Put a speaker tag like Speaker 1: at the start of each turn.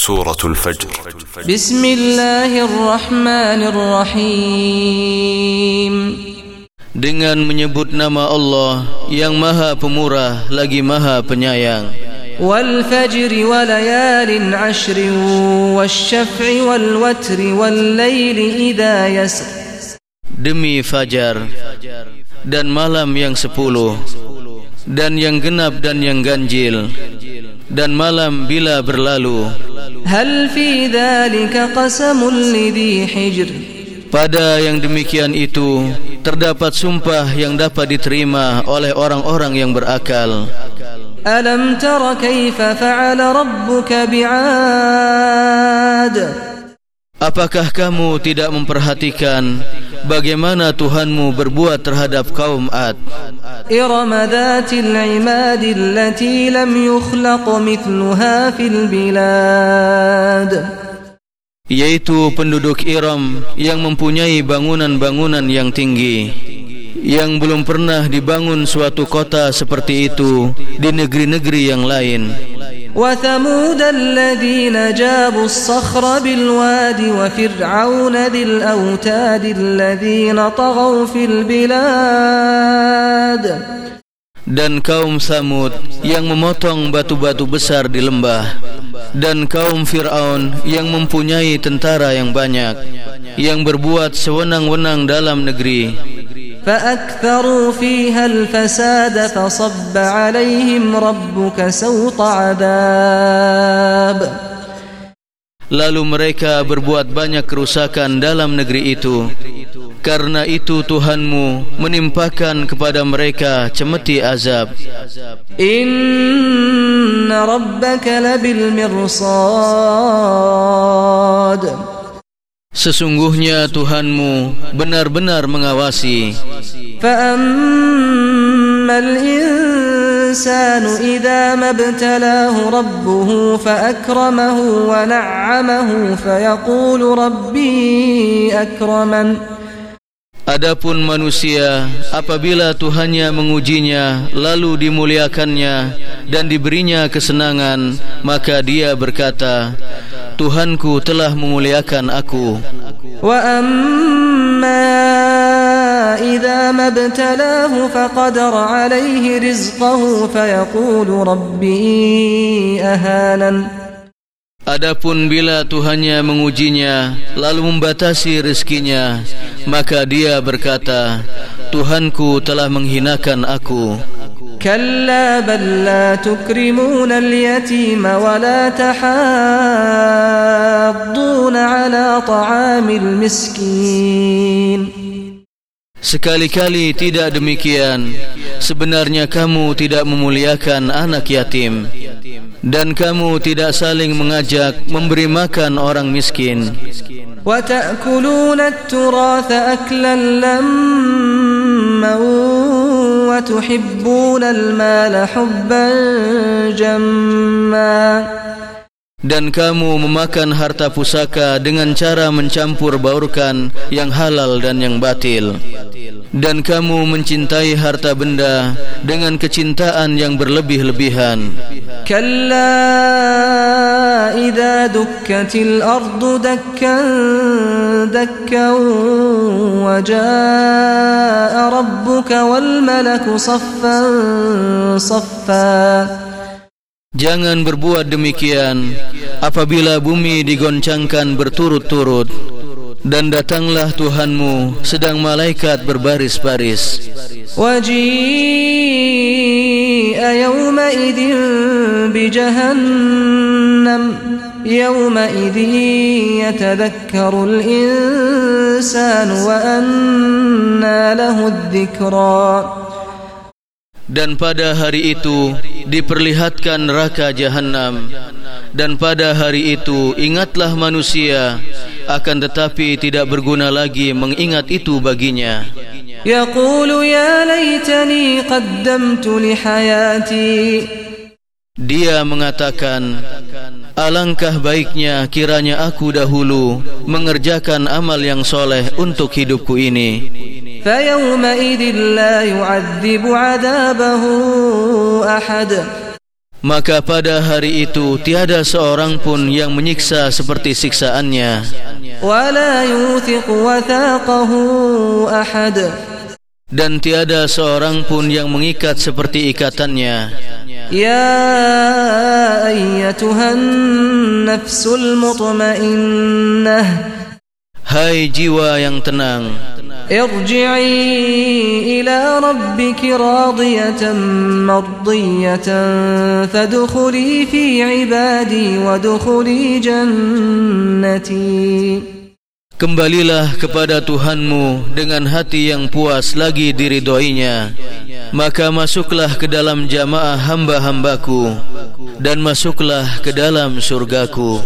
Speaker 1: سورة الفجر
Speaker 2: بسم الله الرحمن الرحيم
Speaker 3: Dengan menyebut nama Allah yang maha pemurah lagi maha penyayang
Speaker 2: والفجر وليال عشر والشفع والوتر والليل إذا يسر
Speaker 3: Demi fajar dan malam yang sepuluh dan yang genap dan yang ganjil dan malam bila berlalu.
Speaker 2: Hal fi dhalika qasamul lidhi hijr?
Speaker 3: Pada yang demikian itu terdapat sumpah yang dapat diterima oleh orang-orang yang berakal.
Speaker 2: Alam tara kaifa fa'ala rabbuka bi'ad?
Speaker 3: Apakah kamu tidak memperhatikan bagaimana Tuhanmu berbuat terhadap kaum Ad?
Speaker 2: Iramadatil imad allati lam yukhlaq mithluha fil bilad.
Speaker 3: Yaitu penduduk Iram yang mempunyai bangunan-bangunan yang tinggi yang belum pernah dibangun suatu kota seperti itu di negeri-negeri yang lain.
Speaker 2: وثمود الذين جابوا الصخر بالواد وفرعون ذي الأوتاد الذين طغوا في البلاد
Speaker 3: dan kaum Samud yang memotong batu-batu besar di lembah dan kaum Firaun yang mempunyai tentara yang banyak yang berbuat sewenang-wenang dalam negeri
Speaker 2: فأكثروا فيها الفساد فصب عليهم ربك سوط عذاب
Speaker 3: lalu mereka berbuat banyak kerusakan dalam negeri itu karena itu Tuhanmu menimpakan kepada mereka cemeti azab
Speaker 2: إن ربك لبالمرصاد
Speaker 3: Sesungguhnya Tuhanmu benar-benar mengawasi
Speaker 2: فأما الإنسان إذا ما ابتلاه ربه فأكرمه ونعمه فيقول ربي أكرمن
Speaker 3: Adapun manusia apabila Tuhannya mengujinya lalu dimuliakannya dan diberinya kesenangan maka dia berkata Tuhanku telah memuliakan aku.
Speaker 2: Wa amma idza mabtalahu faqadar alaihi rizqahu fayaqulu rabbi ahanan
Speaker 3: Adapun bila Tuhannya mengujinya lalu membatasi rezekinya maka dia berkata Tuhanku telah menghinakan aku
Speaker 2: كلا بل لا تكرمون اليتيم ولا تحاضون على طعام المسكين
Speaker 3: Sekali-kali tidak demikian Sebenarnya kamu tidak memuliakan anak yatim Dan kamu tidak saling mengajak memberi makan orang miskin
Speaker 2: وتأكلون التراث أكلا لما وتحبون المال حبا جما
Speaker 3: Dan kamu memakan harta pusaka dengan cara mencampur baurkan yang halal dan yang batil dan kamu mencintai harta benda dengan kecintaan yang berlebih-lebihan.
Speaker 2: Kalla idza dukkatil ardu dakkan dakkan wa jaa rabbuka wal malaku saffan saffan
Speaker 3: Jangan berbuat demikian apabila bumi digoncangkan berturut-turut dan datanglah Tuhanmu sedang malaikat berbaris-baris.
Speaker 2: Wajib ayam idin bi jahannam يوم إذ insan wa anna lahul الذكرى.
Speaker 3: Dan pada hari itu diperlihatkan neraka jahanam dan pada hari itu ingatlah manusia akan tetapi tidak berguna lagi mengingat itu baginya.
Speaker 2: يقول يا ليتني قدمت لحياتي
Speaker 3: Dia mengatakan, Alangkah baiknya kiranya aku dahulu mengerjakan amal yang soleh untuk hidupku ini.
Speaker 2: فيومئذ لا يعذب عذابه أحد
Speaker 3: Maka pada hari itu tiada seorang pun yang menyiksa seperti siksaannya. Dan tiada seorang pun yang mengikat seperti ikatannya.
Speaker 2: Ya ayyatuhan nafsul mutmainnah.
Speaker 3: Hai jiwa yang tenang, tenang.
Speaker 2: ارجعي إلى ربك راضية مرضية فادخلي في عبادي وادخلي جنتي
Speaker 3: Kembalilah kepada Tuhanmu dengan hati yang puas lagi diridhoinya Maka masuklah ke dalam jamaah hamba-hambaku Dan masuklah ke dalam surgaku